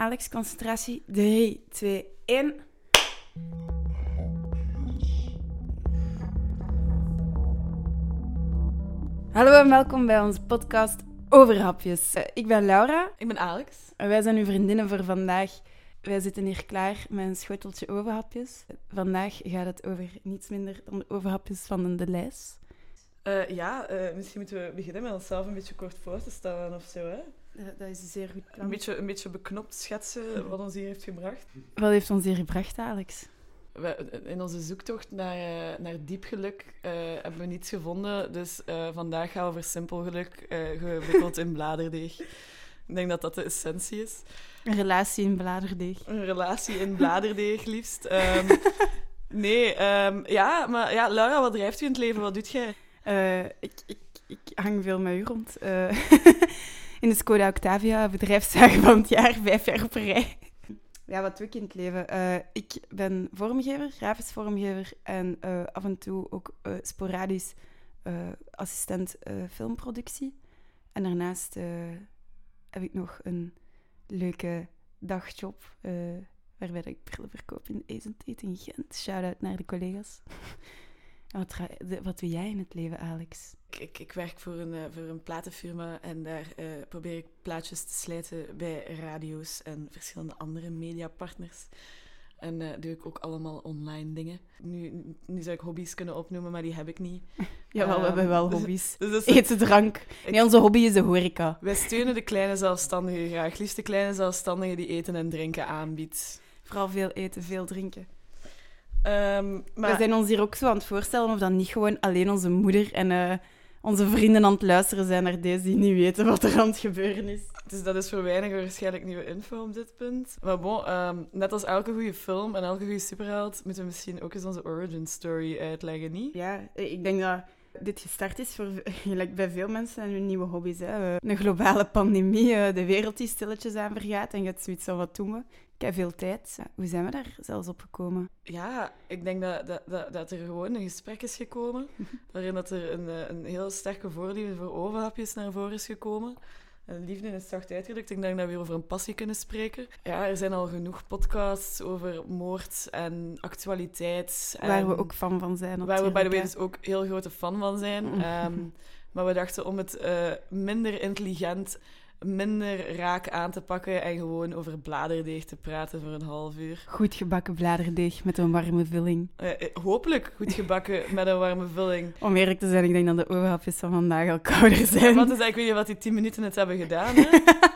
Alex, concentratie. 3, 2, 1. Hallo en welkom bij onze podcast over hapjes. Eh, ik ben Laura Ik ben Alex. en wij zijn uw vriendinnen voor vandaag. Wij zitten hier klaar met een schoteltje overhapjes. Vandaag gaat het over niets minder dan de overhapjes van de lijst. Eh, ja, eh, misschien moeten we beginnen met onszelf een beetje kort voor te stellen of zo. Hè? Dat, dat is een zeer goed plan. Een, beetje, een beetje beknopt schetsen wat ons hier heeft gebracht. Wat heeft ons hier gebracht, Alex? We- in onze zoektocht naar, eh, naar diep geluk eh, hebben we niets gevonden. Dus eh, vandaag gaan we voor simpel geluk, eh, gewikkeld in bladerdeeg. Ik denk dat dat de essentie is. Een relatie in bladerdeeg. Een relatie in bladerdeeg, liefst. Ehm, nee, ehm, ja, maar ja, Laura, wat drijft u in het leven? Wat doet jij? Eh, ik, ik, ik hang veel met u rond. In de Skoda Octavia, bedrijfszagen van het jaar, vijf jaar op rij. Ja, wat doe ik in het leven? Eh, ik ben vormgever, grafisch vormgever en eh, af en toe ook eh, sporadisch assistent filmproductie. En daarnaast heb ik nog een leuke dagjob waarbij ik brillen verkoop in Ezentate in Gent. Shout-out naar de collega's. En wat, wat doe jij in het leven, Alex? Ik, ik, werk voor een, eh, voor een platenfirma en daar eh, probeer ik plaatjes te slijten bij radio's en verschillende andere mediapartners. En eh, doe ik ook allemaal online dingen. Nu, nu zou ik hobby's kunnen opnoemen, maar die heb ik niet. Jawel, we Ehm, hebben wel dus- hobby's. Dus Eten, drank. ik- Nee, onze hobby is de horeca. wij steunen de kleine zelfstandigen graag. Liefst de kleine zelfstandigen die eten en drinken aanbiedt. Vooral veel eten, veel drinken. Ehm, maar We zijn ons hier ook zo aan het voorstellen of dan niet gewoon alleen onze moeder en onze vrienden aan het luisteren zijn naar deze die niet weten wat er aan het gebeuren is. Dus dat is voor weinig waarschijnlijk nieuwe info op dit punt. Maar bon, ehm, net als elke goede film en elke goede superheld, moeten we misschien ook eens onze origin story uitleggen, niet? Ja, ik denk dat dit gestart is voor gelijk bij veel mensen en hun nieuwe hobby's. Hè. Eh, Een globale pandemie, eh, de wereld die stilletjes aan vergaat en je hebt zoiets van wat doen we? Ik heb veel tijd. Hoe zijn we daar zelfs op gekomen? Ja, ik denk dat, dat, dat, dat er gewoon een gesprek is gekomen, waarin dat er een, eh, een heel sterke voorliefde voor overhapjes naar voren is gekomen. En liefde is zacht uitgedrukt. Ik denk dat we hier over een passie kunnen spreken. Ja, er zijn al genoeg podcasts over moord en actualiteit. Waar we en- ook fan van zijn. Waar we, by the way, dus ook heel grote fan van zijn. Ehm, maar we dachten om het eh, minder intelligent, minder raak aan te pakken en gewoon over bladerdeeg te praten voor een half uur. Goed gebakken bladerdeeg met een warme vulling. Eh, eh, hopelijk goed gebakken met een warme vulling. Om eerlijk te zijn, ik denk dat de overhapjes van vandaag al kouder zijn. Want dus, ik weet niet wat die 10 minuten het hebben gedaan. Hè?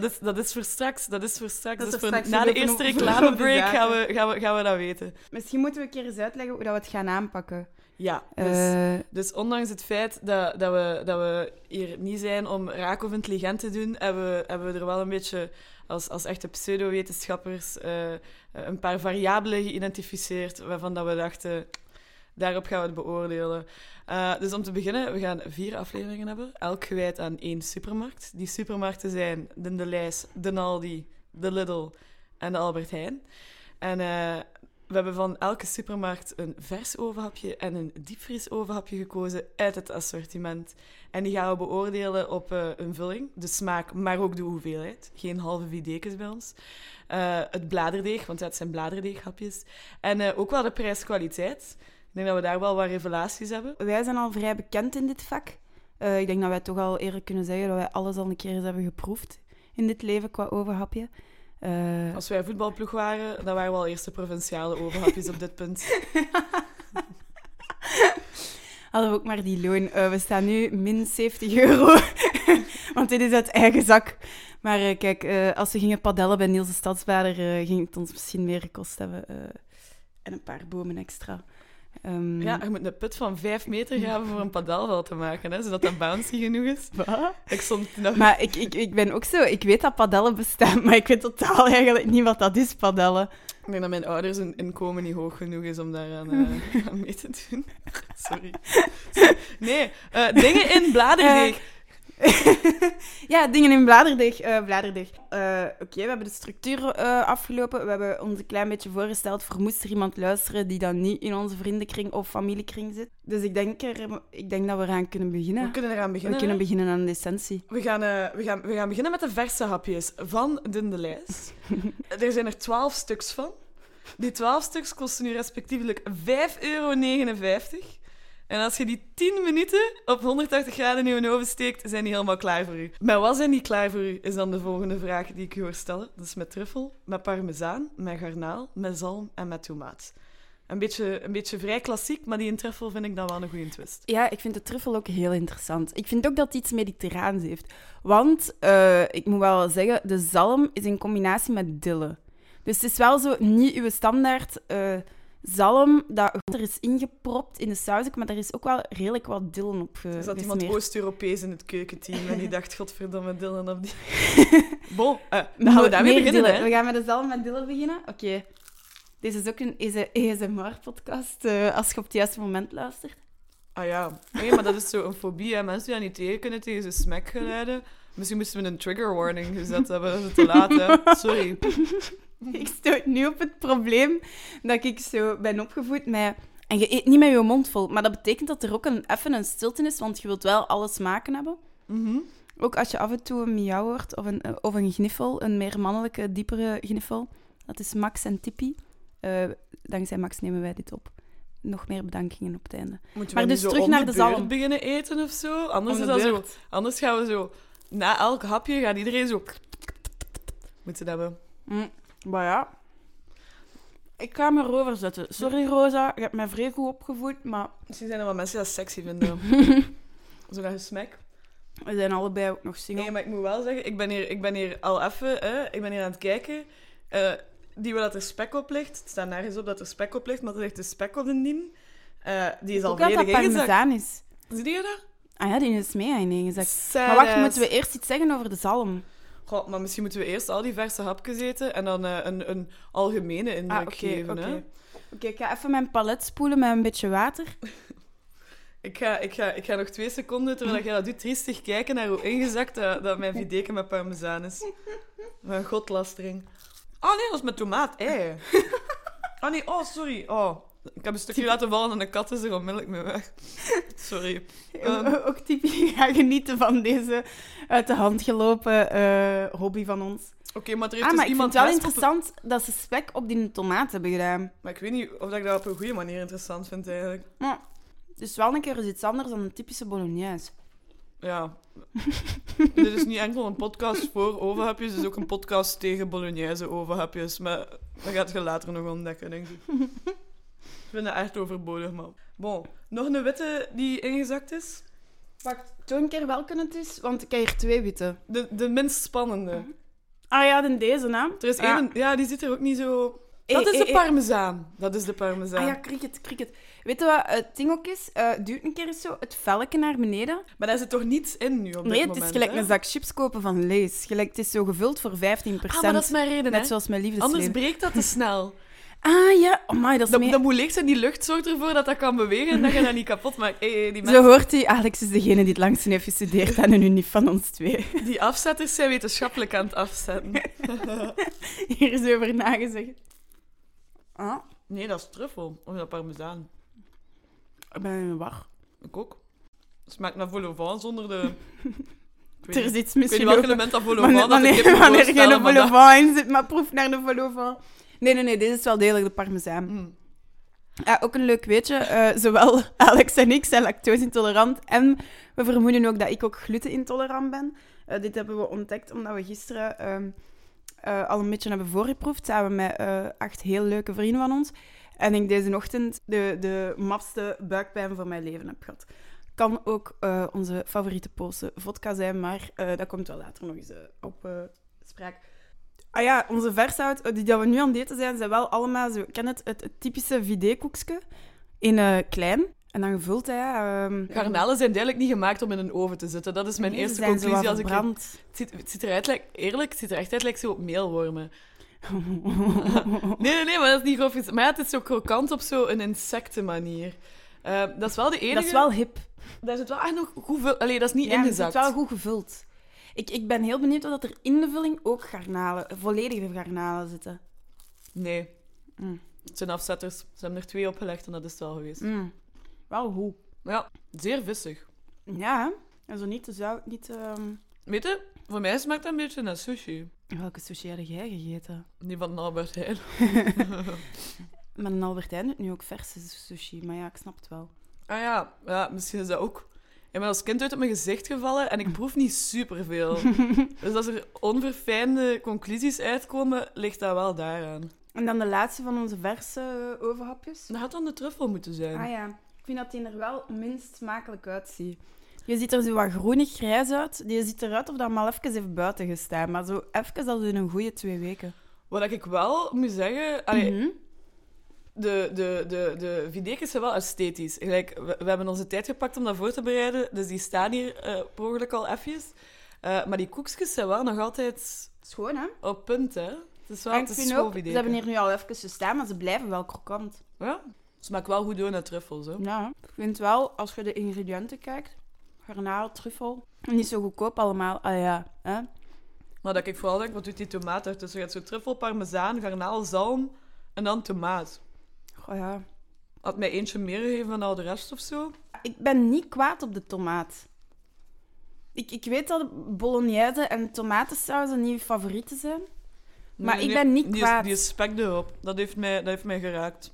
Dat is, dat is voor straks. Dat is voor straks. Dat is Dus voor straks na de eerste reclamebreak gaan we, gaan, we, gaan we dat weten. Misschien moeten we een keer eens uitleggen hoe dat we het gaan aanpakken. Ja, dus... Eh, Dus ondanks het feit dat, dat, we, dat we hier niet zijn om raak of intelligent te doen, hebben we, hebben we er wel een beetje als, als echte pseudowetenschappers eh, een paar variabelen geïdentificeerd waarvan dat we dachten, daarop gaan we het beoordelen. Eh, dus om te beginnen, we gaan vier afleveringen hebben, elk gewijd aan één supermarkt. Die supermarkten zijn de De Lijs, de Aldi, de Lidl en de Albert Heijn. En eh, we hebben van elke supermarkt een vers overhapje en een diepvries overhapje gekozen uit het assortiment. En die gaan we beoordelen op eh, een vulling, de smaak, maar ook de hoeveelheid. Geen halve videkes bij ons. Het bladerdeeg, want het zijn bladerdeeghapjes. En ook wel de prijs-kwaliteit. Ik denk dat we daar wel wat revelaties hebben. wij zijn al vrij bekend in dit vak. Eh, ik denk dat wij toch al eerlijk kunnen zeggen dat wij alles al een keer eens hebben geproefd in dit leven qua overhapje. Eh, Als wij voetbalploeg waren, dan waren we al eerste provinciale overhapjes op dit punt. hadden we ook maar die loon. Eh, we staan nu min 70 euro, want dit is uit eigen zak. Maar kijk, als we gingen padellen bij Niels de Stadsbader, ging het ons misschien meer gekost hebben. en een paar bomen extra. Ehm, Ja, je moet een put van vijf meter graven voor een padelveld te maken, hè, zodat dat bouncy genoeg is. wat? Ik stond nog... Maar ik, ik, ik ben ook zo... Ik weet dat padellen bestaan, maar ik weet totaal eigenlijk niet wat dat is, padellen. Ik denk dat mijn ouders hun inkomen niet hoog genoeg is om daaraan eh, aan mee te doen. Sorry. Nee, eh, dingen in bladerdeeg. ja, dingen in bladerdeeg. bladerdeeg. Eh, Oké, we hebben de structuur eh, afgelopen. We hebben ons een klein beetje voorgesteld voor moest er iemand luisteren die dan niet in onze vriendenkring of familiekring zit. Dus ik denk, er, ik denk dat we eraan kunnen beginnen. We kunnen eraan We beginnen. kunnen hè? beginnen aan de essentie. We gaan, we, gaan, we gaan beginnen met de verse hapjes van Dindelijs. er zijn er 12 stuks van. Die 12 stuks kosten nu respectievelijk 5,59 euro. En als je die 10 minuten op 180 graden in je oven steekt, zijn die helemaal klaar voor u. Maar wat zijn die klaar voor u, is dan de volgende vraag die ik je hoor stellen. Is met truffel, met parmezaan, met garnaal, met zalm en met tomaat. Een beetje, een beetje vrij klassiek, maar die in truffel vind ik dan wel een goede twist. Ja, ik vind de truffel ook heel interessant. Ik vind ook dat het iets mediterraans heeft. Want, eh, ik moet wel zeggen, de zalm is in combinatie met dille. Dus het is wel zo niet uw standaard eh, zalm dat er is ingepropt in de saus, maar er is ook wel redelijk wat dillen op ge- Er zat iemand. Oost-Europees in het keukenteam en die dacht, godverdomme, Dylan op die... Bon, eh, dan Meer- gaan we daarmee meer beginnen, dillen. hè. We gaan met de zalm met dillen beginnen. Oké. Deze is ook een ASMR-podcast, eh, als je op het juiste moment luistert. Ah ja, nee, maar dat is zo een fobie, hè. Mensen die dat niet tegen kunnen tegen zijn smackgeluiden. Misschien moesten we een trigger warning gezet hebben, dat is te laat, hè. Sorry. Ik stoot nu op het probleem dat ik zo ben opgevoed met... En je eet niet met je mond vol, maar dat betekent dat er ook een, even een stilte is, want je wilt wel alle smaken hebben. Mhm. Ook als je af en toe een miauw hoort of een, eh, of een gniffel, een meer mannelijke, diepere gniffel. Dat is Max en Tippy. Eh, dankzij Max nemen wij dit op. Nog meer bedankingen op het einde. Moeten Maar dus zo terug om naar de de zalm. beginnen eten of zo? Anders, is dat zo, anders gaan we zo... Na elk hapje gaat iedereen zo... Moeten hebben. Mm, maar ja. Ik ga me erover zetten. Sorry Rosa, je hebt mij vrij goed opgevoed, maar Misschien zijn er wel mensen die dat sexy vinden. zo dat gesmek. we zijn allebei ook nog single. Nee, maar ik moet wel zeggen, ik ben hier, ik ben hier al even, hè, ik ben hier aan het kijken. Eh, die waar dat er spek op ligt, het staat nergens op dat er spek op ligt, maar er ligt een spek op de dien. Eh, die is al dat dat volledig ingezakt. parmezaan is. Zie je dat? Ah ja, die is mee ingezakt. Maar wacht, moeten we eerst iets zeggen over de zalm? Goh, maar misschien moeten we eerst al die verse hapjes eten en dan eh, een, een algemene indruk Ah, geven. oké. Ik ga even mijn palet spoelen met een beetje water. Ik, ga, ik, ga, ik ga nog twee seconden, terwijl jij dat doet, triestig kijken naar hoe ingezakt dat, dat mijn videken met parmezaan is. Mijn godlastering. Oh nee, dat is met tomaat. Ei. Oh nee, oh sorry. Oh, ik heb een stukje laten vallen en de kat is er onmiddellijk mee weg. Sorry. Ehm. ook typisch ga genieten van deze uit de hand gelopen eh, hobby van ons. Oké, maar er heeft Ah, dus maar ik vind iemand het wel op- interessant dat ze spek op die tomaat hebben gedaan. Maar ik weet niet of ik dat op een goede manier interessant vind eigenlijk. Maar is wel een keer eens iets anders dan een typische bolognese. Ja. Dit is niet enkel een podcast voor ovenhapjes, het is ook een podcast tegen bolognese ovenhapjes. Maar dat gaat je later nog ontdekken, denk ik. Vind dat echt overbodig, man. Bon, nog een witte die ingezakt is. Wacht, toon een keer welke het is, want ik heb hier twee witte. De, de minst spannende. Ah ja, dan deze, hè? Er is ja. één, ja, die ziet er ook niet zo... Dat is de parmezaan. Dat is de parmezaan. Ah ja, cricket, cricket. Weet je wat het ding ook is? Eh duwt een keer eens zo het velletje naar beneden. Maar daar zit toch niets in nu op dit Nee, het moment, is gelijk hè? een zak chips kopen van Lees. Gelijk, het is zo gevuld voor 15%. Ah, maar dat is mijn reden, Net hè. zoals mijn Anders breekt dat te snel. Ah ja, oh dat is Dat, mee... dat moet leeg zijn, die lucht zorgt ervoor dat dat kan bewegen en dat je dat niet kapot maakt. Hey, hey, die, Zo mensen, hoort hij, Alex is degene die het langst heeft gestudeerd aan een unie van ons twee. die afzetters zijn wetenschappelijk aan het afzetten. Hier is over nagezegd. Ah, Nee, dat is truffel. Of dat parmezaan. ik ben in war. Ik ook. Smaakt naar vol au zonder de... Weet Er niet- is iets ik weet niet misschien welk element dat vol au Wanneer, vol in zit, maar proef naar de vol. Nee, nee, nee, dit is wel degelijk de parmezaan. Mm. Ja, ook een leuk weetje. eh, zowel Alex en ik zijn lactose-intolerant. En we vermoeden ook dat ik ook gluten-intolerant ben. Eh, dit hebben we ontdekt omdat we gisteren ehm, eh, al een beetje hebben voorgeproefd. Samen met acht heel leuke vrienden van ons. En ik deze ochtend de, de mapste buikpijn van mijn leven heb gehad. Kan ook onze favoriete Poolse vodka zijn, maar dat komt wel later nog eens op spraak. Ah ja, onze vershout, eh, die dat we nu aan het eten zijn, zijn wel allemaal zo... Ken het, het, het typische vidé-koekske in eh, klein. En dan gevuld, hè. ehm, Garnalen zijn duidelijk niet gemaakt om in een oven te zitten. Dat is mijn nee, eerste conclusie. Als ik het, ziet, het ziet eruit, lijkt- eerlijk, het ziet er echt uit lijkt zo op meelwormen. Nee, nee, nee, maar dat is niet grof. Maar ja, het is zo krokant op zo'n insectenmanier. Eh, dat is wel de enige... Dat is wel hip. Daar zit wel echt nog goed. Allee, dat is niet Ja, het ingezakt. is wel goed gevuld. Ik, ik ben heel benieuwd of er in de vulling ook garnalen, volledige garnalen zitten. Nee. Mm. Het zijn afzetters. Ze hebben er twee opgelegd en dat is het wel geweest. Mm. Wel goed. Ja, zeer vissig. Ja, en zo niet te zout, niet te... ehm, Weet je, voor mij smaakt dat een beetje naar sushi. Welke sushi heb jij gegeten? Die van Albert Heijn. Met een Albertijn doet nu ook verse sushi, maar ja, ik snap het wel. Ah ja, ja, misschien is dat ook. Ik ben als kind uit op mijn gezicht gevallen en ik proef niet superveel. dus als er onverfijnde conclusies uitkomen, ligt dat wel daaraan. En dan de laatste van onze verse uh, overhapjes. Dat had dan de truffel moeten zijn. Ah ja, ik vind dat die er wel minst smakelijk uitziet. Je ziet er zo wat groenig-grijs uit. Die ziet eruit of dat maar even heeft buiten gestaan. Maar zo even als in een goede twee weken. Wat ik wel moet zeggen... allee, Mhm. De, de, de, de videkens zijn wel esthetisch. Gelijk, we, we hebben onze tijd gepakt om dat voor te bereiden, dus die staan hier eh per ongeluk al even. maar die koekjes zijn wel nog altijd Schoon, hè? op punt, hè. Het is wel En het ik is vind schoon ook, ze hebben hier nu al even gestaan, maar ze blijven wel krokant. Ja, smaakt wel goed door naar truffels, hè. Ja, ik vind wel, als je de ingrediënten kijkt, garnaal, truffel, niet zo goedkoop allemaal. Ah ja, hè? Maar dat ik vooral denk, wat doet die tomaat ertussen? Je hebt zo truffel, parmezaan, garnaal, zalm en dan tomaat. Goh, ja. Had mij eentje meer gegeven dan al de rest of zo. Ik ben niet kwaad op de tomaat. Ik, ik weet dat bolognese en tomatensausen niet je favorieten zijn. Maar ik ben niet die kwaad. Die is spek erop. Dat heeft mij, dat heeft mij geraakt.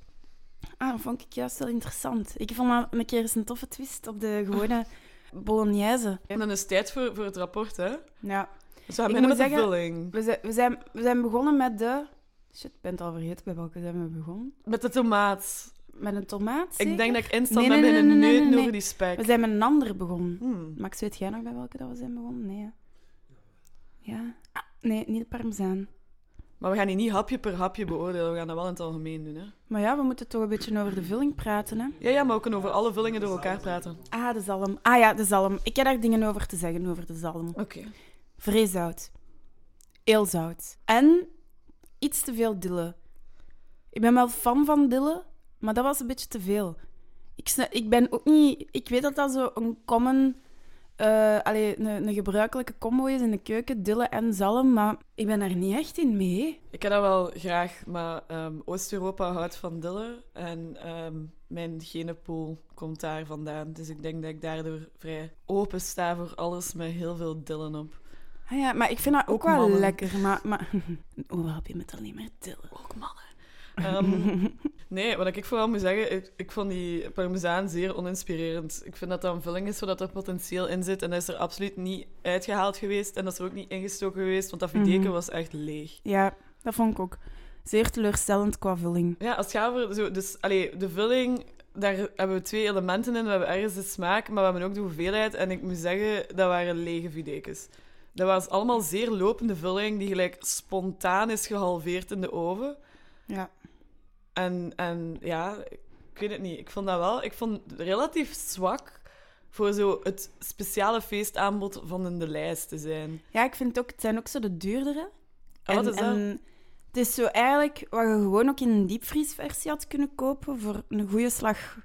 Ah, dat vond ik juist wel interessant. Ik vond dat een keer eens een toffe twist op de gewone bolognese. En dan is het tijd voor, voor het rapport, hè. Ja. Dus we beginnen de zeggen- vulling. We zijn, we, zijn, we zijn begonnen met de... Shit, ik ben het al vergeten. Bij welke zijn we begonnen? Met de tomaat. Met een tomaat, Ik denk dat ik instant Nee, nee, nee, nee, nee, over die spek. We zijn met een andere begonnen. Hmm. Max, weet jij nog bij welke dat we zijn begonnen? Nee, hè? Ja? Ah, nee, niet de parmezaan. Maar we gaan die niet hapje per hapje beoordelen. We gaan dat wel in het algemeen doen, hè. Maar ja, we moeten toch een beetje over de vulling praten, hè? Ja, ja, maar we kunnen over alle vullingen door elkaar praten. Ah, de zalm. Ah ja, de zalm. Ik heb daar dingen over te zeggen, over de zalm. Oké. Vreezout. Eelzout. En iets te veel dille. Ik ben wel fan van dille, maar dat was een beetje te veel. Ik, ik ben ook niet... Ik weet dat dat zo een common... allee, een, een gebruikelijke combo is in de keuken, dille en zalm, maar ik ben daar niet echt in mee. Ik heb dat wel graag, maar ehm, Oost-Europa houdt van dille. En ehm, mijn genenpool komt daar vandaan. Dus ik denk dat ik daardoor vrij open sta voor alles met heel veel dillen op. Ah ja, maar ik vind dat ook, Ook wel mannen. lekker, maar... maar een overhapje met alleen maar dille. Ook mannen. Ehm, nee, wat ik vooral moet zeggen, ik, ik vond die parmezaan zeer oninspirerend. Ik vind dat dat een vulling is zodat er potentieel in zit. En dat is er absoluut niet uitgehaald geweest. En dat is er ook niet ingestoken geweest, want dat videken Mhm. was echt leeg. Ja, dat vond ik ook. Zeer teleurstellend qua vulling. Ja, als het gaat over... Zo, dus, allee, de vulling, daar hebben we twee elementen in. We hebben ergens de smaak, maar we hebben ook de hoeveelheid. En ik moet zeggen, dat waren lege videkens. Dat was allemaal zeer lopende vulling, die gelijk spontaan is gehalveerd in de oven. Ja. En, en ja, ik weet het niet. Ik vond dat wel... Ik vond het relatief zwak voor zo het speciale feestaanbod van in de lijst te zijn. Ja, ik vind het ook... Het zijn ook zo de duurdere. En wat is dat? en het is zo eigenlijk wat je gewoon ook in een diepvriesversie had kunnen kopen voor een goede slag.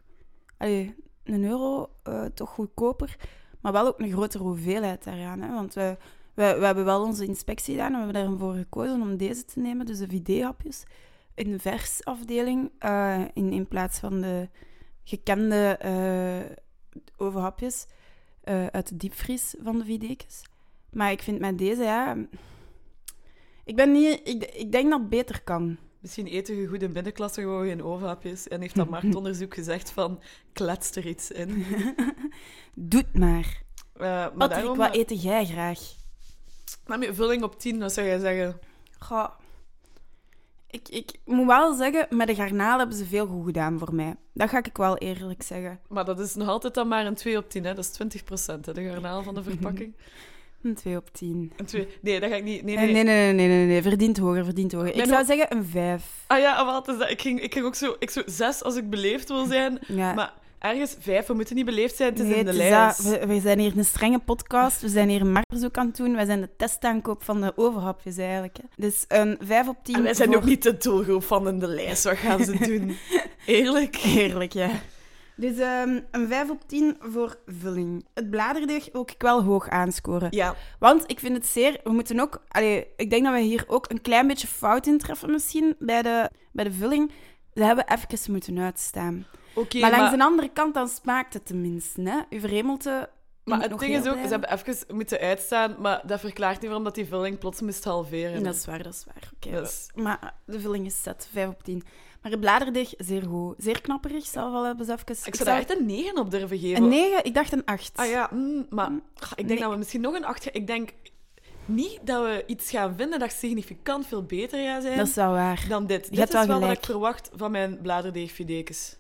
Allee, een euro, eh, toch goedkoper. Maar wel ook een grotere hoeveelheid daaraan. Hè? Want we, we, we hebben wel onze inspectie gedaan en we hebben ervoor gekozen om deze te nemen, dus de vidé-hapjes, in de versafdeling, eh, in, in plaats van de gekende eh overhapjes eh, uit de diepvries van de vidékes. Maar ik vind met deze, ja... Ik ben niet... Ik, ik denk dat het beter kan. Misschien eten je goede middenklasse gewoon geen ovenhapjes. En heeft dat marktonderzoek gezegd van, klets er iets in. Doe het maar. Eh, maar Patrick, daarom, wat eet jij graag? Maar met vulling op 10, wat zou jij zeggen? Goh. Ik, ik moet wel zeggen, met de garnalen hebben ze veel goed gedaan voor mij. Dat ga ik wel eerlijk zeggen. Maar dat is nog altijd dan maar een 2 op 10, hè? Dat is 20 hè, de garnaal van de verpakking. Een 2 op 10. Een 2... Nee, dat ga ik niet... Nee, Nee, nee. nee, nee, nee, nee, nee. Verdient hoger, verdient hoger. Ik zou zeggen een 5. Ah ja, wat is dat? Ik ging, ik ging ook zo... Ik zo zes als ik beleefd wil zijn. Ja. Maar ergens vijf, we moeten niet beleefd zijn, het is Nee, in de lijst. We, we zijn hier een strenge podcast. We zijn hier een marktbezoek aan het doen. Wij zijn de testaankoop van de overhapjes eigenlijk. Hè. Dus een 5 op 10. En wij zijn voor- ook niet de doelgroep van in de lijst. Wat gaan ze doen? Eerlijk? Heerlijk, ja. Dus ehm, een 5 op 10 voor vulling. Het bladerdeeg wil ik wel hoog aanscoren. Ja, Want ik vind het zeer... We moeten ook... Allee, ik denk dat we hier ook een klein beetje fout in treffen misschien bij de, bij de vulling. Ze hebben even moeten uitstaan. Maar maar, langs de andere kant, dan smaakt het tenminste. Hè? Uw verhemelte maar het ding is ook, ze hebben even moeten uitstaan, maar dat verklaart niet waarom dat die vulling plots moest halveren. Dat is waar, dat is waar. Oké, Dus- Maar de vulling is zet, 5 op 10. Maar het bladerdeeg, zeer goed. Zeer knapperig, zelf wel hebben ze even... Ik zou daar echt een 9 op durven geven. Een 9, ik dacht een 8. Ah ja, mm, maar ach, ik denk Nee. dat we misschien nog een 8 gaan... Ik denk niet dat we iets gaan vinden dat significant veel beter gaat zijn Dat is wel waar. dan dit. Je Dit is wel wel wat ik verwacht van mijn bladerdeegfidekes.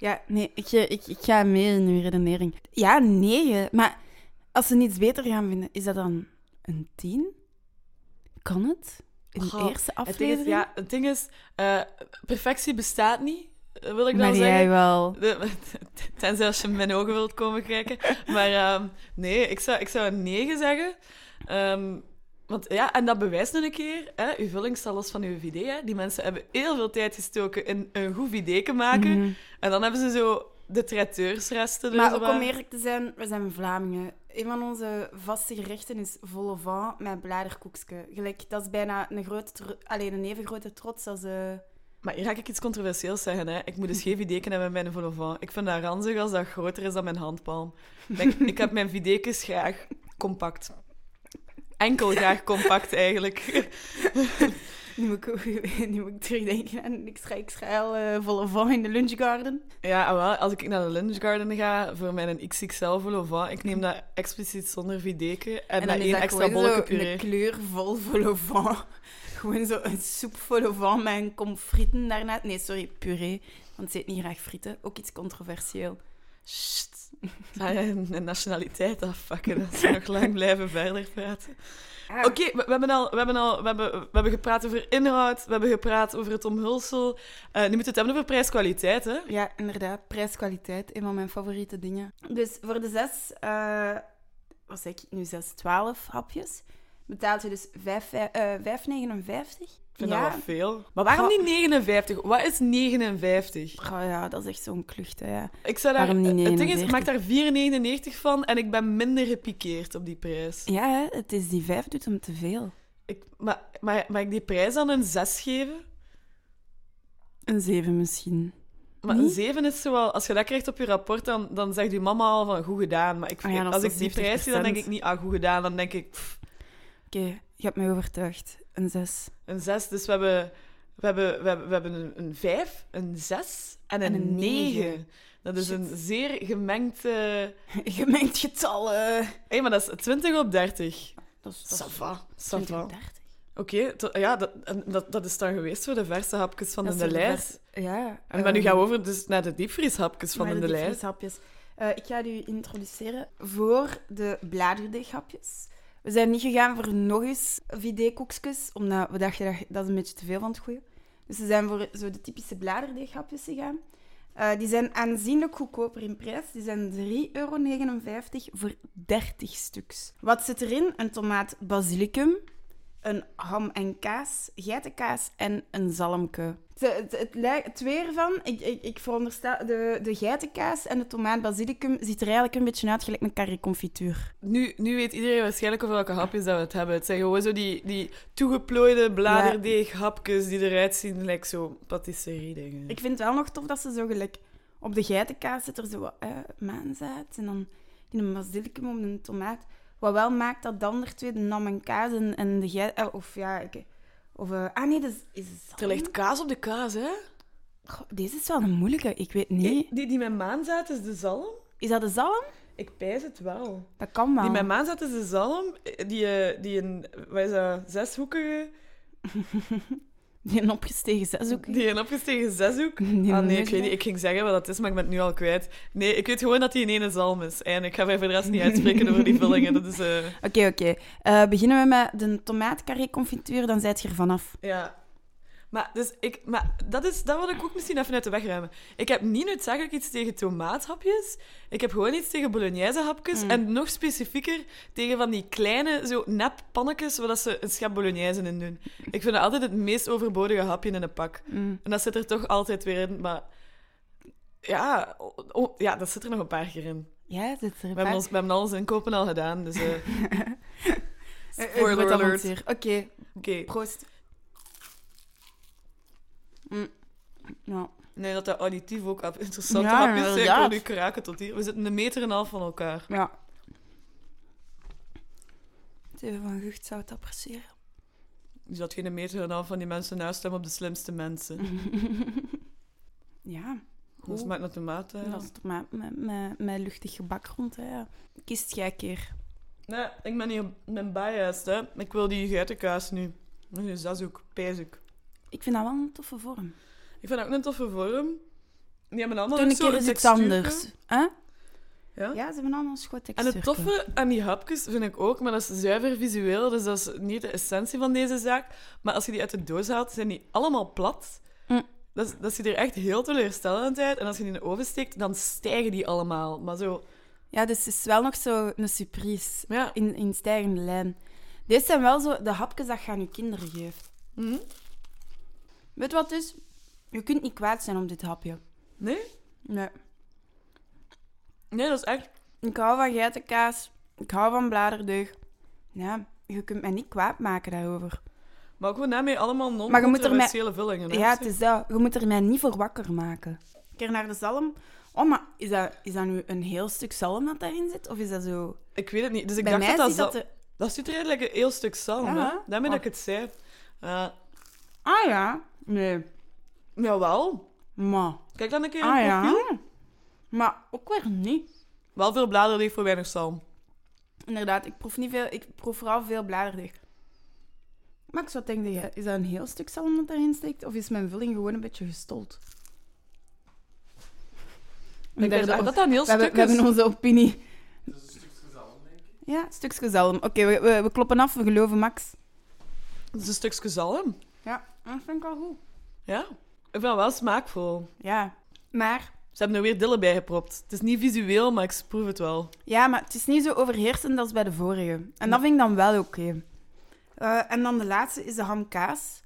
Ja, nee, ik, ik, ik ga mee in uw redenering. Ja, 9. Maar als ze niets beter gaan vinden, is dat dan een 10? Kan het? In de eerste Het aflevering? is, ja, het ding is eh, perfectie bestaat niet, eh, wil ik dan maar zeggen. jij wel. Tenzij als je in mijn ogen wilt komen kijken. Maar ehm, nee, ik zou, ik zou een 9 zeggen. Ehm, want ja, en dat bewijst nog een keer. Hè, uw vulling staat los van uw idee. Hè. Die mensen hebben heel veel tijd gestoken in een goed idee maken. Mhm. En dan hebben ze zo de traiteursresten. Maar ook om eerlijk te zijn, we zijn Vlamingen. Een van onze vaste gerechten is vol au vent met bladerkoekske. Gelijk, dat is bijna een, grote, alleen een even grote trots als... eh, Maar hier ga ik iets controversieels zeggen. Hè. Ik moet een scheef ideken hebben met mijn vol au vent. Ik vind dat ranzig als dat groter is dan mijn handpalm. Ik, ik heb mijn videkes graag compact. Enkel graag compact, eigenlijk. Nu moet ik, nu moet ik terugdenken aan ik schrijf, ik schrijf eh vol au vent in de lunchgarden. Ja, ah, wel, als ik naar de Lunch Garden ga voor mijn XXL vol au vent, ik neem dat expliciet zonder videke en, En dan één extra bolletje puree. een kleur vol vol au vent. Gewoon zo een soep vol au vent met een kom frieten daarna. Nee, sorry, puree. Want ze eet niet graag frieten. Ook iets controversieel. Sst. Ga je een nationaliteit afpakken, dat ze nog lang blijven verder praten. Ah. Oké, we, we hebben al, we hebben al we hebben, we hebben gepraat over inhoud, we hebben gepraat over het omhulsel. Eh, nu moeten we het hebben over prijs-kwaliteit, hè? Ja, inderdaad. Prijs-kwaliteit, een van mijn favoriete dingen. Dus voor de zes, eh wat zeg ik nu, zes, twaalf hapjes, betaalt je dus vijf- eh, 5,59. Ik vind ja. dat wel veel. Maar waarom niet 59? Wat is 59? Oh ja, dat is echt zo'n klucht, hè. Ik zou daar, Waarom niet het ding is, ik 49? maak daar 4,99 van en ik ben minder gepikeerd op die prijs. Ja, hè, het is die vijf doet hem te veel. Ik, maar, maar mag ik die prijs dan een 6 geven? Een zeven misschien. Maar een Niet? 7 is zo wel... Als je dat krijgt op je rapport, dan, dan zegt je mama al van goed gedaan. Maar ik, Ah ja, als ik die prijs zie, dan denk 70%. ik niet, ah, goed gedaan. Dan denk ik, Oké, je hebt mij overtuigd. Een zes. een 6. Dus we hebben, we hebben, we hebben, we hebben een, een 5, een 6 en een, En een 9. negen. Dat is Shit. een zeer gemengd... Gemengd getal. eh. Hé, maar dat is 20 op 30. Dat is, dat Ça is va, ça 20, va. 30. Oké, to- ja, dat, dat, dat is dan geweest voor de verse hapjes van Dat de de lijst. Ja. En maar nu ehm, gaan we over dus naar de diepvrieshapjes van Maar de, de lijst. diepvrieshapjes. Eh, ik ga u introduceren voor de bladerdeeghapjes. We zijn niet gegaan voor nog eens vidé-koekjes, omdat we dachten dat dat is een beetje te veel van het goede. Dus we zijn voor zo de typische bladerdeeghapjes gegaan. Eh, die zijn aanzienlijk goedkoper in prijs. Die zijn 3,59 euro voor 30 stuks. Wat zit erin? Een tomaat basilicum, een ham en kaas, geitenkaas en een zalmke. Het, het, het, weer ik, ik, ik veronderstel, de, de geitenkaas en de tomaat basilicum ziet er eigenlijk een beetje uit gelijk een carré confituur. Nu, nu weet iedereen waarschijnlijk over welke hapjes dat we het hebben. Het zijn gewoon zo die, die toegeplooide bladerdeeghapjes die eruit zien, lijkt zo patisserie-dingen. Ik vind het wel nog tof dat ze zo gelijk... Op de geitenkaas zit er zo eh, maanzaad en dan in een basilicum op een tomaat. Wat wel maakt dat de andere twee, de nam en kaas en, en de geit... eh, of ja, ik... Of, eh, ah nee, dat is... is Er ligt kaas op de kaas, hè? Goh, deze is wel een moeilijke, ik weet niet. Die, die met maanzaad is de zalm? Is dat de zalm? Ik pijs het wel. Dat kan wel. Die met maanzaad is de zalm, die, eh, die een, wat is dat, zeshoekige, Die een opgestegen zeshoek. die een opgestegen zeshoek. Die Ah nee, ik weet niet. Ik ging zeggen wat dat is, maar ik ben het nu al kwijt. Nee, ik weet gewoon dat die in ene zalm is. En ik ga mij voor de rest niet uitspreken over die vullingen. Dat is, eh, Oké, oké. Eh, beginnen we met de tomaatcarré confituur, dan zijt je er vanaf. ja. Maar, dus ik, maar dat, is, dat wil ik ook misschien even uit de weg ruimen. Ik heb niet noodzakelijk iets tegen tomaathapjes. Ik heb gewoon iets tegen bolognese-hapjes. Mm. En nog specifieker tegen van die kleine, zo nep pannetjes, waar dat ze een schep bolognese in doen. Ik vind dat altijd het meest overbodige hapje in een pak. Mm. En dat zit er toch altijd weer in. Maar Ja, oh, ja, dat zit er nog een paar keer in. Ja, zit er We een hebben, ons, we hebben alles in kopen al gedaan, dus... eh, Spoiler alert. Oké, Oké. proost. Mm. Ja. Nee, dat dat auditief ook af- interessante Ja. Ik nu kraken tot hier. We zitten een meter en een half van elkaar. ja. Het even van guchtzout appreciëren. Je zat geen meter en een half van die mensen naast hem op de slimste mensen. Ja, Dat goed. smaakt naar tomaten. dat is toch met, met, met, luchtig gebak rond. Hè. Kiest jij een keer. Nee, ik ben hier mijn biased, hè. Ik wil die geitenkaas nu. Dus dat is ook pijzik. Ik vind dat wel een toffe vorm. Ik vind dat ook een toffe vorm. Die hebben allemaal Toen een keer is iets anders. Ja? Ja, ze hebben allemaal een schoot En textuur. het toffe aan die hapjes vind ik ook, maar dat is zuiver visueel, dus dat is niet de essentie van deze zaak. Maar als je die uit de doos haalt, zijn die allemaal plat. Mm. Dat, is- dat ziet er echt heel teleurstellend uit. En als je die in de oven steekt, dan stijgen die allemaal. Maar zo, Ja, dus het is wel nog zo een surprise. ja. In, in stijgende lijn. Deze zijn wel zo de hapjes dat je aan je kinderen geeft. Mhm. Weet wat het is? Je kunt niet kwaad zijn om dit hapje. Nee? Nee. Nee, dat is echt... Ik hou van geitenkaas. Ik hou van bladerdeug. Ja, je kunt mij niet kwaad maken daarover. Maar ook gewoon daarmee allemaal er non-controversiële vullingen. hè. Ja, het is dat. Je moet er mij niet voor wakker maken. Keer naar de zalm. Oh, maar is dat, is dat nu een heel stuk zalm dat daarin zit? Of is dat zo... Ik weet het niet. Dus ik Bij dacht mij dat dat... dat... er- Dat ziet eruit like een heel stuk zalm, Ja, hè? hè? Daarmee Oh. dat ik het zei. Uh, Ah ja? Nee. jawel. Maar... Kijk dan een keer in Ah het ja? profiel. Maar ook weer niet. Wel veel bladerdeeg voor weinig zalm. Inderdaad, ik proef niet veel. Ik proef vooral veel bladerdeeg. Maar ik zou denken, ja, is dat een heel stuk zalm dat erin steekt? Of is mijn vulling gewoon een beetje gestold? Ik denk dat dat een heel we, hebben, stuk we hebben is. onze opinie. Dat is een stukje zalm, denk ik. Ja, een stukje zalm. Oké, we, we, we kloppen af. We geloven Max. Dat is een stukje zalm. Ja, dat vind ik wel goed. Ja. Ik vind het wel smaakvol. Ja, maar... Ze hebben er weer dille bij gepropt. Het is niet visueel, maar ik proef het wel. Ja, maar het is niet zo overheersend als bij de vorige. En dat vind ik dan wel oké. Eh, en dan de laatste is de hamkaas.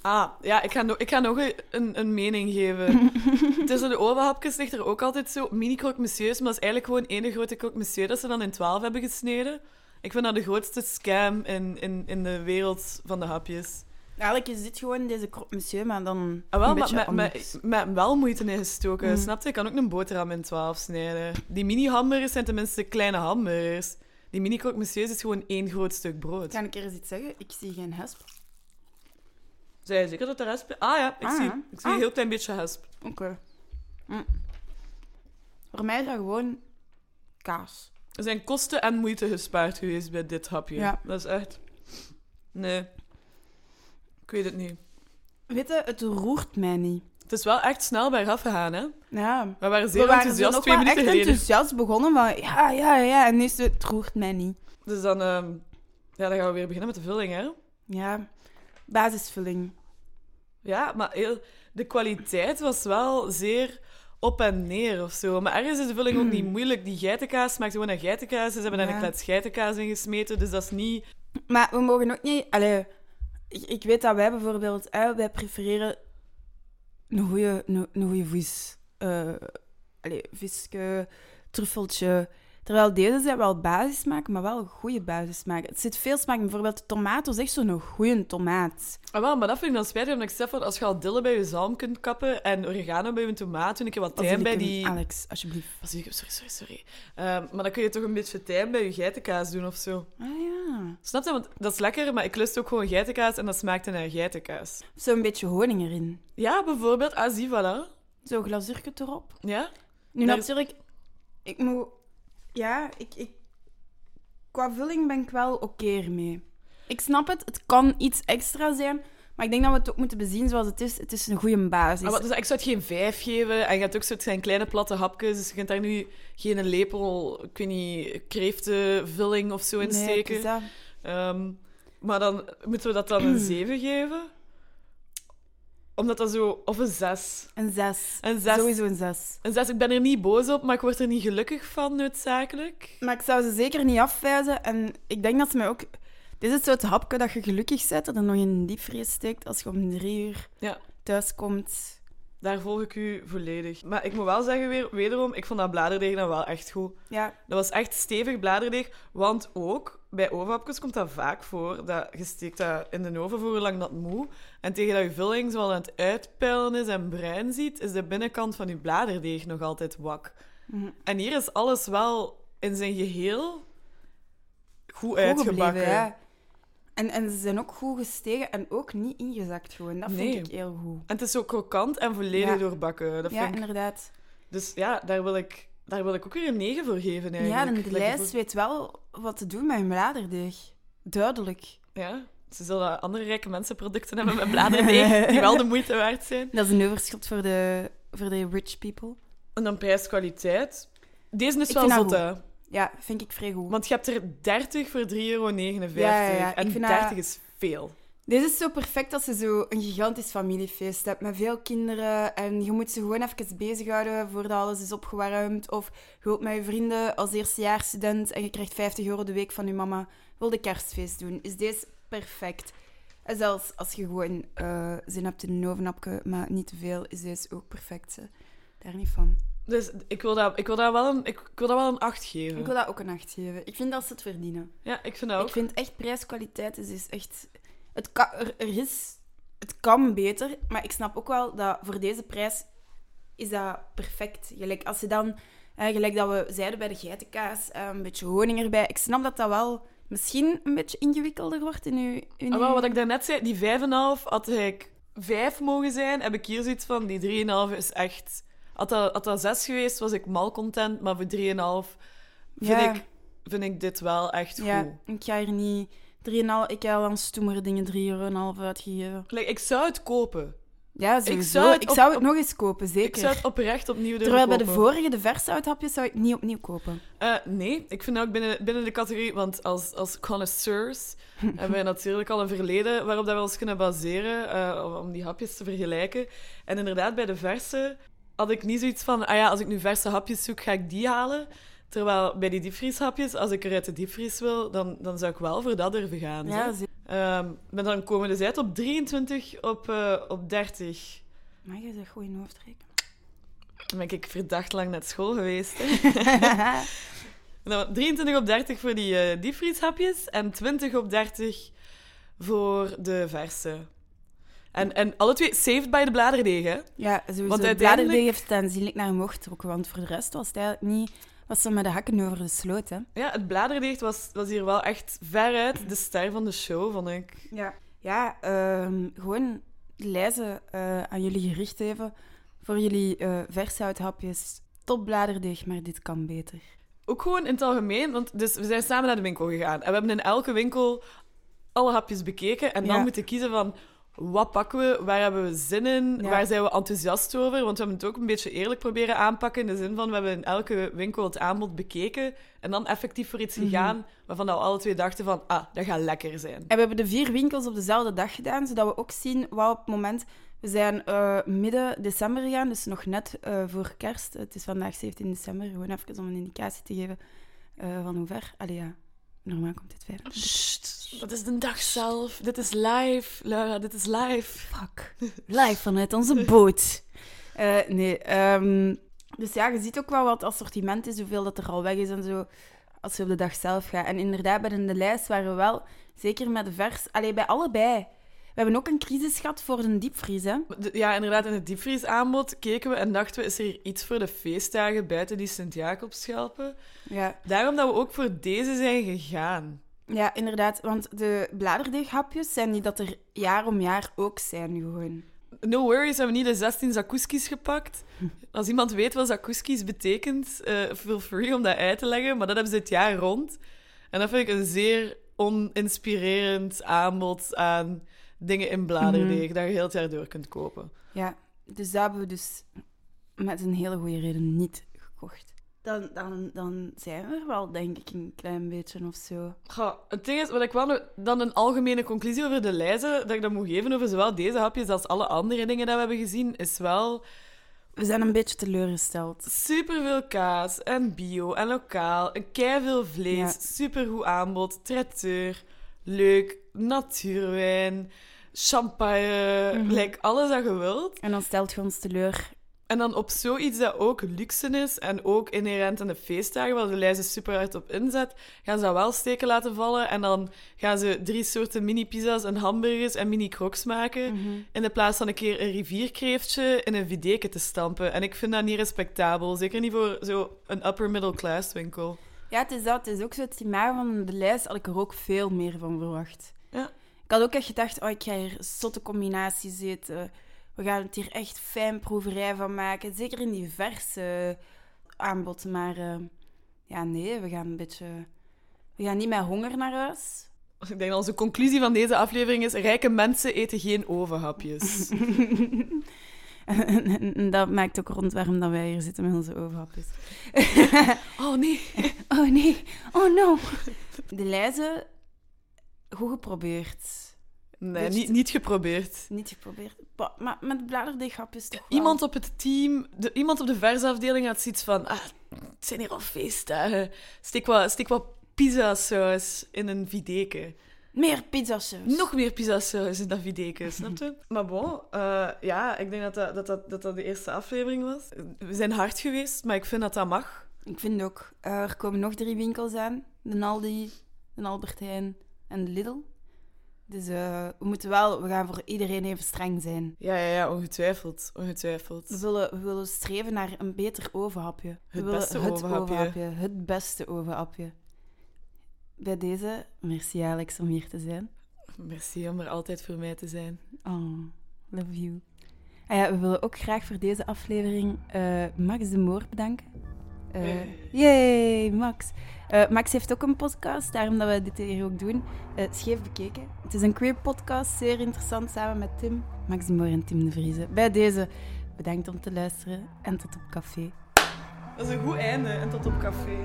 Ah, ja, ik ga, no- ik ga nog een, een, een mening geven. Tussen de ovenhapjes ligt er ook altijd zo mini croque monsieurs, maar dat is eigenlijk gewoon één grote croque monsieur dat ze dan in twaalf hebben gesneden. Ik vind dat de grootste scam in, in, in de wereld van de hapjes. Eigenlijk is dit gewoon deze croque monsieur, maar dan Ah, wel, een maar beetje met, anders. met, met wel moeite in gestoken. Mm. Snap je? Ik kan ook een boterham in 12 snijden. Die mini-hamburgers zijn tenminste kleine hamburgers. Die mini croque monsieurs is gewoon één groot stuk brood. Kan ik er eens iets zeggen? Ik zie geen hesp. Zei je zeker dat de rest... Ah ja, ik Ah, zie, ja. ik zie Ah. een heel klein beetje hesp. Oké. Mm. Voor mij is dat gewoon kaas. Er zijn kosten en moeite gespaard geweest bij dit hapje. Ja. Dat is echt... Nee. Ik weet het niet. Weet je, het roert mij niet. Het is wel echt snel bij gegaan, hè? Ja. We waren zeer We waren enthousiast nog twee wel minuten echt geleden. enthousiast begonnen van ja, ja, ja. En nu is het, het roert mij niet. Dus dan, ehm, ja, dan gaan we weer beginnen met de vulling, hè? Ja. Basisvulling. Ja, maar heel, de kwaliteit was wel zeer op en neer of zo. Maar ergens is de vulling ook niet moeilijk. Die geitenkaas smaakt gewoon naar geitenkaas. Ze hebben daar Ja. een klets geitenkaas in gesmeten, dus dat is niet... Maar we mogen ook niet... Allee, ik, ik weet dat wij bijvoorbeeld... Wij prefereren een goede een, goeie vis. eh allee, visje, truffeltje. Terwijl deze zijn wel basissmaak, maar wel een goede basissmaak. Het zit veel smaak. in. Bijvoorbeeld de tomaat was echt zo'n goede tomaat. Ah, wel, maar dat vind ik dan spijtig, omdat ik zeg van, als je al dille bij je zalm kunt kappen en oregano bij je tomaat, toen ik wat tijm bij die... Alex, alsjeblieft. Sorry, sorry, sorry. Ehm, maar dan kun je toch een beetje tijm bij je geitenkaas doen of zo. Ah ja. Snap je? Want dat is lekker, maar ik lust ook gewoon geitenkaas en dat smaakte naar geitenkaas. Zo'n beetje honing erin. Ja, bijvoorbeeld, ah, zie, voilà. Zo'n glazuurtje erop. Ja? Nu Daar is- natuurlijk, ik moet... Ja, ik, ik... Qua vulling ben ik wel oké ermee. Ik snap het, het kan iets extra zijn, maar ik denk dat we het ook moeten bezien zoals het is. Het is een goede basis. Ah, wat- dus ik zou het geen vijf geven. En je hebt ook het zijn kleine platte hapjes, dus je kunt daar nu geen lepel, ik weet niet, kreeftenvulling of zo in Nee, steken. Ehm, maar dan moeten we dat dan een 7 geven? Omdat dat zo... Of een 6. Een zes. Een 6. Sowieso een zes. Een 6. Ik ben er niet boos op, maar ik word er niet gelukkig van, noodzakelijk. Maar ik zou ze zeker niet afwijzen. En ik denk dat ze mij ook... Dit is het soort hapje dat je gelukkig zet, dat er nog in een diepvries steekt als je om drie uur Ja. thuis komt. daar volg ik u volledig. Maar ik moet wel zeggen, weer, wederom, ik vond dat bladerdeeg dan wel echt goed. Ja, Dat was echt stevig bladerdeeg, want ook bij ovenhapjes komt dat vaak voor. Dat je steekt dat in de oven voor hoe lang dat moet. En tegen dat je vulling zo aan het uitpeilen is en bruin ziet, is de binnenkant van je bladerdeeg nog altijd wak. Mhm. En hier is alles wel in zijn geheel goed, goed uitgebakken. gebleven. En, en ze zijn ook goed gestegen en ook niet ingezakt gewoon. Dat Nee. vind ik heel goed. En het is zo krokant en volledig Ja. doorbakken. Dat Ja, vind ik... inderdaad. Dus ja, daar wil, ik, daar wil ik ook weer een 9 voor geven Ja, eigenlijk. en de lijst weet wel wat te doen met een bladerdeeg. Duidelijk. Ja, ze zullen andere rijke mensen producten hebben met bladerdeeg die wel de moeite waard zijn. Dat is een overschot voor de, voor de rich people. En dan prijs-kwaliteit. Deze is Ik wel vind dat zot, goed. hè. Ja, vind ik vrij goed. Want je hebt er 30 voor 3,59 euro. Ja, ja, ja. Ik En vind 30 dat- is veel. Deze is zo perfect als je zo een gigantisch familiefeest hebt met veel kinderen en je moet ze gewoon even bezighouden voordat alles is opgewarmd. Of je wilt met je vrienden als eerstejaarsstudent en je krijgt 50 euro de week van je mama, wil de kerstfeest doen. Is deze perfect. En zelfs als je gewoon eh, zin hebt in een ovenapje, maar niet te veel, is deze ook perfect. Hè. Daar niet van. Dus ik wil dat, ik wil dat, wel, een, ik, ik wil dat wel een 8 geven. Ik wil dat ook een 8 geven. Ik vind dat ze het verdienen. Ja, ik vind dat ook. Ik vind echt prijs-kwaliteit is, is echt... Het kan, er, er is... Het kan beter, maar ik snap ook wel dat voor deze prijs is dat perfect. Gelijk als je dan... eh, gelijk dat we zeiden bij de geitenkaas, eh, een beetje honing erbij. Ik snap dat dat wel misschien een beetje ingewikkelder wordt in uw... In Ah, wat ik daarnet zei, die 5,5 had ik 5 mogen zijn. Heb ik hier zoiets van, die 3,5 is echt... Had dat, had dat 6 geweest, was ik mal content. Maar voor 3,5 vind, Ja. ik, vind ik dit wel echt Ja, goed. ik ga hier niet... 3,5... Ik heb al aan stoemere dingen 3,5 euro uitgegeven. Like, ik zou het kopen. Ja, sowieso. Ik zou zou het het, op- nog op- eens kopen, zeker. Ik zou het oprecht opnieuw durven Terwijl bij de vorige, de versouthapjes, zou ik niet opnieuw kopen. Eh, nee, ik vind ook binnen, binnen de categorie, want als, als connoisseurs hebben wij natuurlijk al een verleden waarop dat we ons kunnen baseren eh, om- om die hapjes te vergelijken. En inderdaad, bij de verse had ik niet zoiets van, ah ja, als ik nu verse hapjes zoek, ga ik die halen. Terwijl bij die diepvrieshapjes, als ik er uit de diepvries wil, dan, dan zou ik wel voor dat durven gaan. Ja, zeker. maar dan komen we dus uit op 23 op, eh, op 30. Maar je zegt goed in je hoofd rekenen. Dan ben ik verdacht lang naar school geweest. Hè. Nou, 23 op 30 voor die eh diepvrieshapjes en 20 op 30 voor de verse. En, en alle twee saved by de bladerdeeg, hè? Ja, sowieso. Want uiteindelijk- Bladerdeeg heeft het aanzienlijk naar omhoog getrokken, want voor de rest was het eigenlijk niet... Was ze met de hakken over de sloot, hè? Ja, het bladerdeeg was, was hier wel echt veruit de ster van de show, vond ik. Ja. Ja, ehm, gewoon lijzen eh, aan jullie gericht even. Voor jullie eh versouthapjes. Top bladerdeeg, maar dit kan beter. Ook gewoon in het algemeen, want dus we zijn samen naar de winkel gegaan. En we hebben in elke winkel alle hapjes bekeken. En dan Ja. moeten kiezen van, wat pakken we, waar hebben we zin in, waar zijn we enthousiast over? Want we hebben het ook een beetje eerlijk proberen aanpakken. In de zin van, we hebben in elke winkel het aanbod bekeken. En dan effectief voor iets mhm. gegaan waarvan we alle twee dachten van, ah, dat gaat lekker zijn. En we hebben de vier winkels op dezelfde dag gedaan, zodat we ook zien wat op het moment... We zijn uh, midden december gegaan, dus nog net eh, voor kerst. Het is vandaag 17 december, gewoon even om een indicatie te geven eh, van hoe ver. Allee, normaal komt dit 25 dat is de dag zelf. Dit is live. Laura, dit is live. Fuck. Live vanuit onze boot. Eh, nee, ehm, dus ja, je ziet ook wel wat assortiment is, hoeveel dat er al weg is en zo, als je op de dag zelf gaat. En inderdaad, bij de lijst waren we wel, zeker met de vers, alleen bij allebei. We hebben ook een crisis gehad voor een diepvries, hè. Ja, inderdaad, in het diepvriesaanbod keken we en dachten we, is er hier iets voor de feestdagen buiten die Sint-Jacobsschelpen? Ja. Daarom dat we ook voor deze zijn gegaan. Ja, inderdaad, want de bladerdeeghapjes zijn die dat er jaar om jaar ook zijn, gewoon. No worries, we hebben niet de 16 zakouskis gepakt. Als iemand weet wat zakouskis betekent, eh feel free om dat uit te leggen. Maar dat hebben ze het jaar rond. En dat vind ik een zeer oninspirerend aanbod aan dingen in bladerdeeg, dat je heel het jaar door kunt kopen. Ja, dus dat hebben we dus met een hele goede reden niet gekocht. Dan, dan, dan zijn we er wel, denk ik, een klein beetje of zo. Het ding is, wat ik wel dan een algemene conclusie over de lijzen, dat ik dat moet geven over zowel deze hapjes als alle andere dingen dat we hebben gezien, is wel We zijn een beetje teleurgesteld. superveel kaas en bio en lokaal, een veel vlees, Ja. supergoed aanbod, traiteur, leuk, natuurwijn, champagne, like alles dat je wilt. En dan stelt je ons teleur. En dan op zoiets dat ook luxe is en ook inherent aan de feestdagen, waar de lijst er super hard op inzet, gaan ze dat wel steken laten vallen. En dan gaan ze drie soorten mini-pizza's en hamburgers en mini-crocs maken. Mhm. In de plaats van een keer een rivierkreeftje in een videke te stampen. En ik vind dat niet respectabel. Zeker niet voor zo'n upper middle class winkel. Ja, het is dat. Het is ook zo het thema van de lijst had ik er ook veel meer van verwacht. Ja. Ik had ook echt gedacht, oh, ik ga hier zotte combinaties eten. We gaan het hier echt fijn proeverij van maken. Zeker in die verse aanbod. Maar eh, ja, nee, we gaan een beetje... We gaan niet met honger naar huis. Ik denk dat onze conclusie van deze aflevering is: rijke mensen eten geen ovenhapjes. en, en dat maakt ook rond waarom dat wij hier zitten met onze overhapjes. oh nee. Oh nee, oh no. De lijzen, goed geprobeerd. Nee, niet, niet geprobeerd. Niet geprobeerd. Maar met bladerdeeghapjes toch wel. Iemand op het team, de, iemand op de versafdeling had zoiets van: ah, het zijn hier al feestdagen. Steek wat, steek wat pizzasaus in een videke. Meer pizzasaus. Nog meer pizzasaus in dat videke, snap je? Maar bon, eh, ja, ik denk dat dat, dat, dat, dat dat de eerste aflevering was. We zijn hard geweest, maar ik vind dat dat mag. Ik vind ook. eh, er komen nog drie winkels aan. De Aldi, de Albert Heijn en de Lidl. Dus eh, we moeten wel... We gaan voor iedereen even streng zijn. Ja, ja, ja, ongetwijfeld. Ongetwijfeld. We willen, we willen streven naar een beter ovenhapje. We Het willen beste het ovenhapje. Het beste ovenhapje. Bij deze, merci Alex om hier te zijn. Merci om er altijd voor mij te zijn. Oh, love you. Ah ja, we willen ook graag voor deze aflevering eh, Max de Moor bedanken. Eh. Yay, Max. Eh, Max heeft ook een podcast, daarom dat we dit hier ook doen. Eh, scheef bekeken. Het is een queer podcast, zeer interessant, samen met Tim. Max de Moor en Tim de Vriezen. Bij deze, bedankt om te luisteren en tot op café. Dat is een goed einde en tot op café.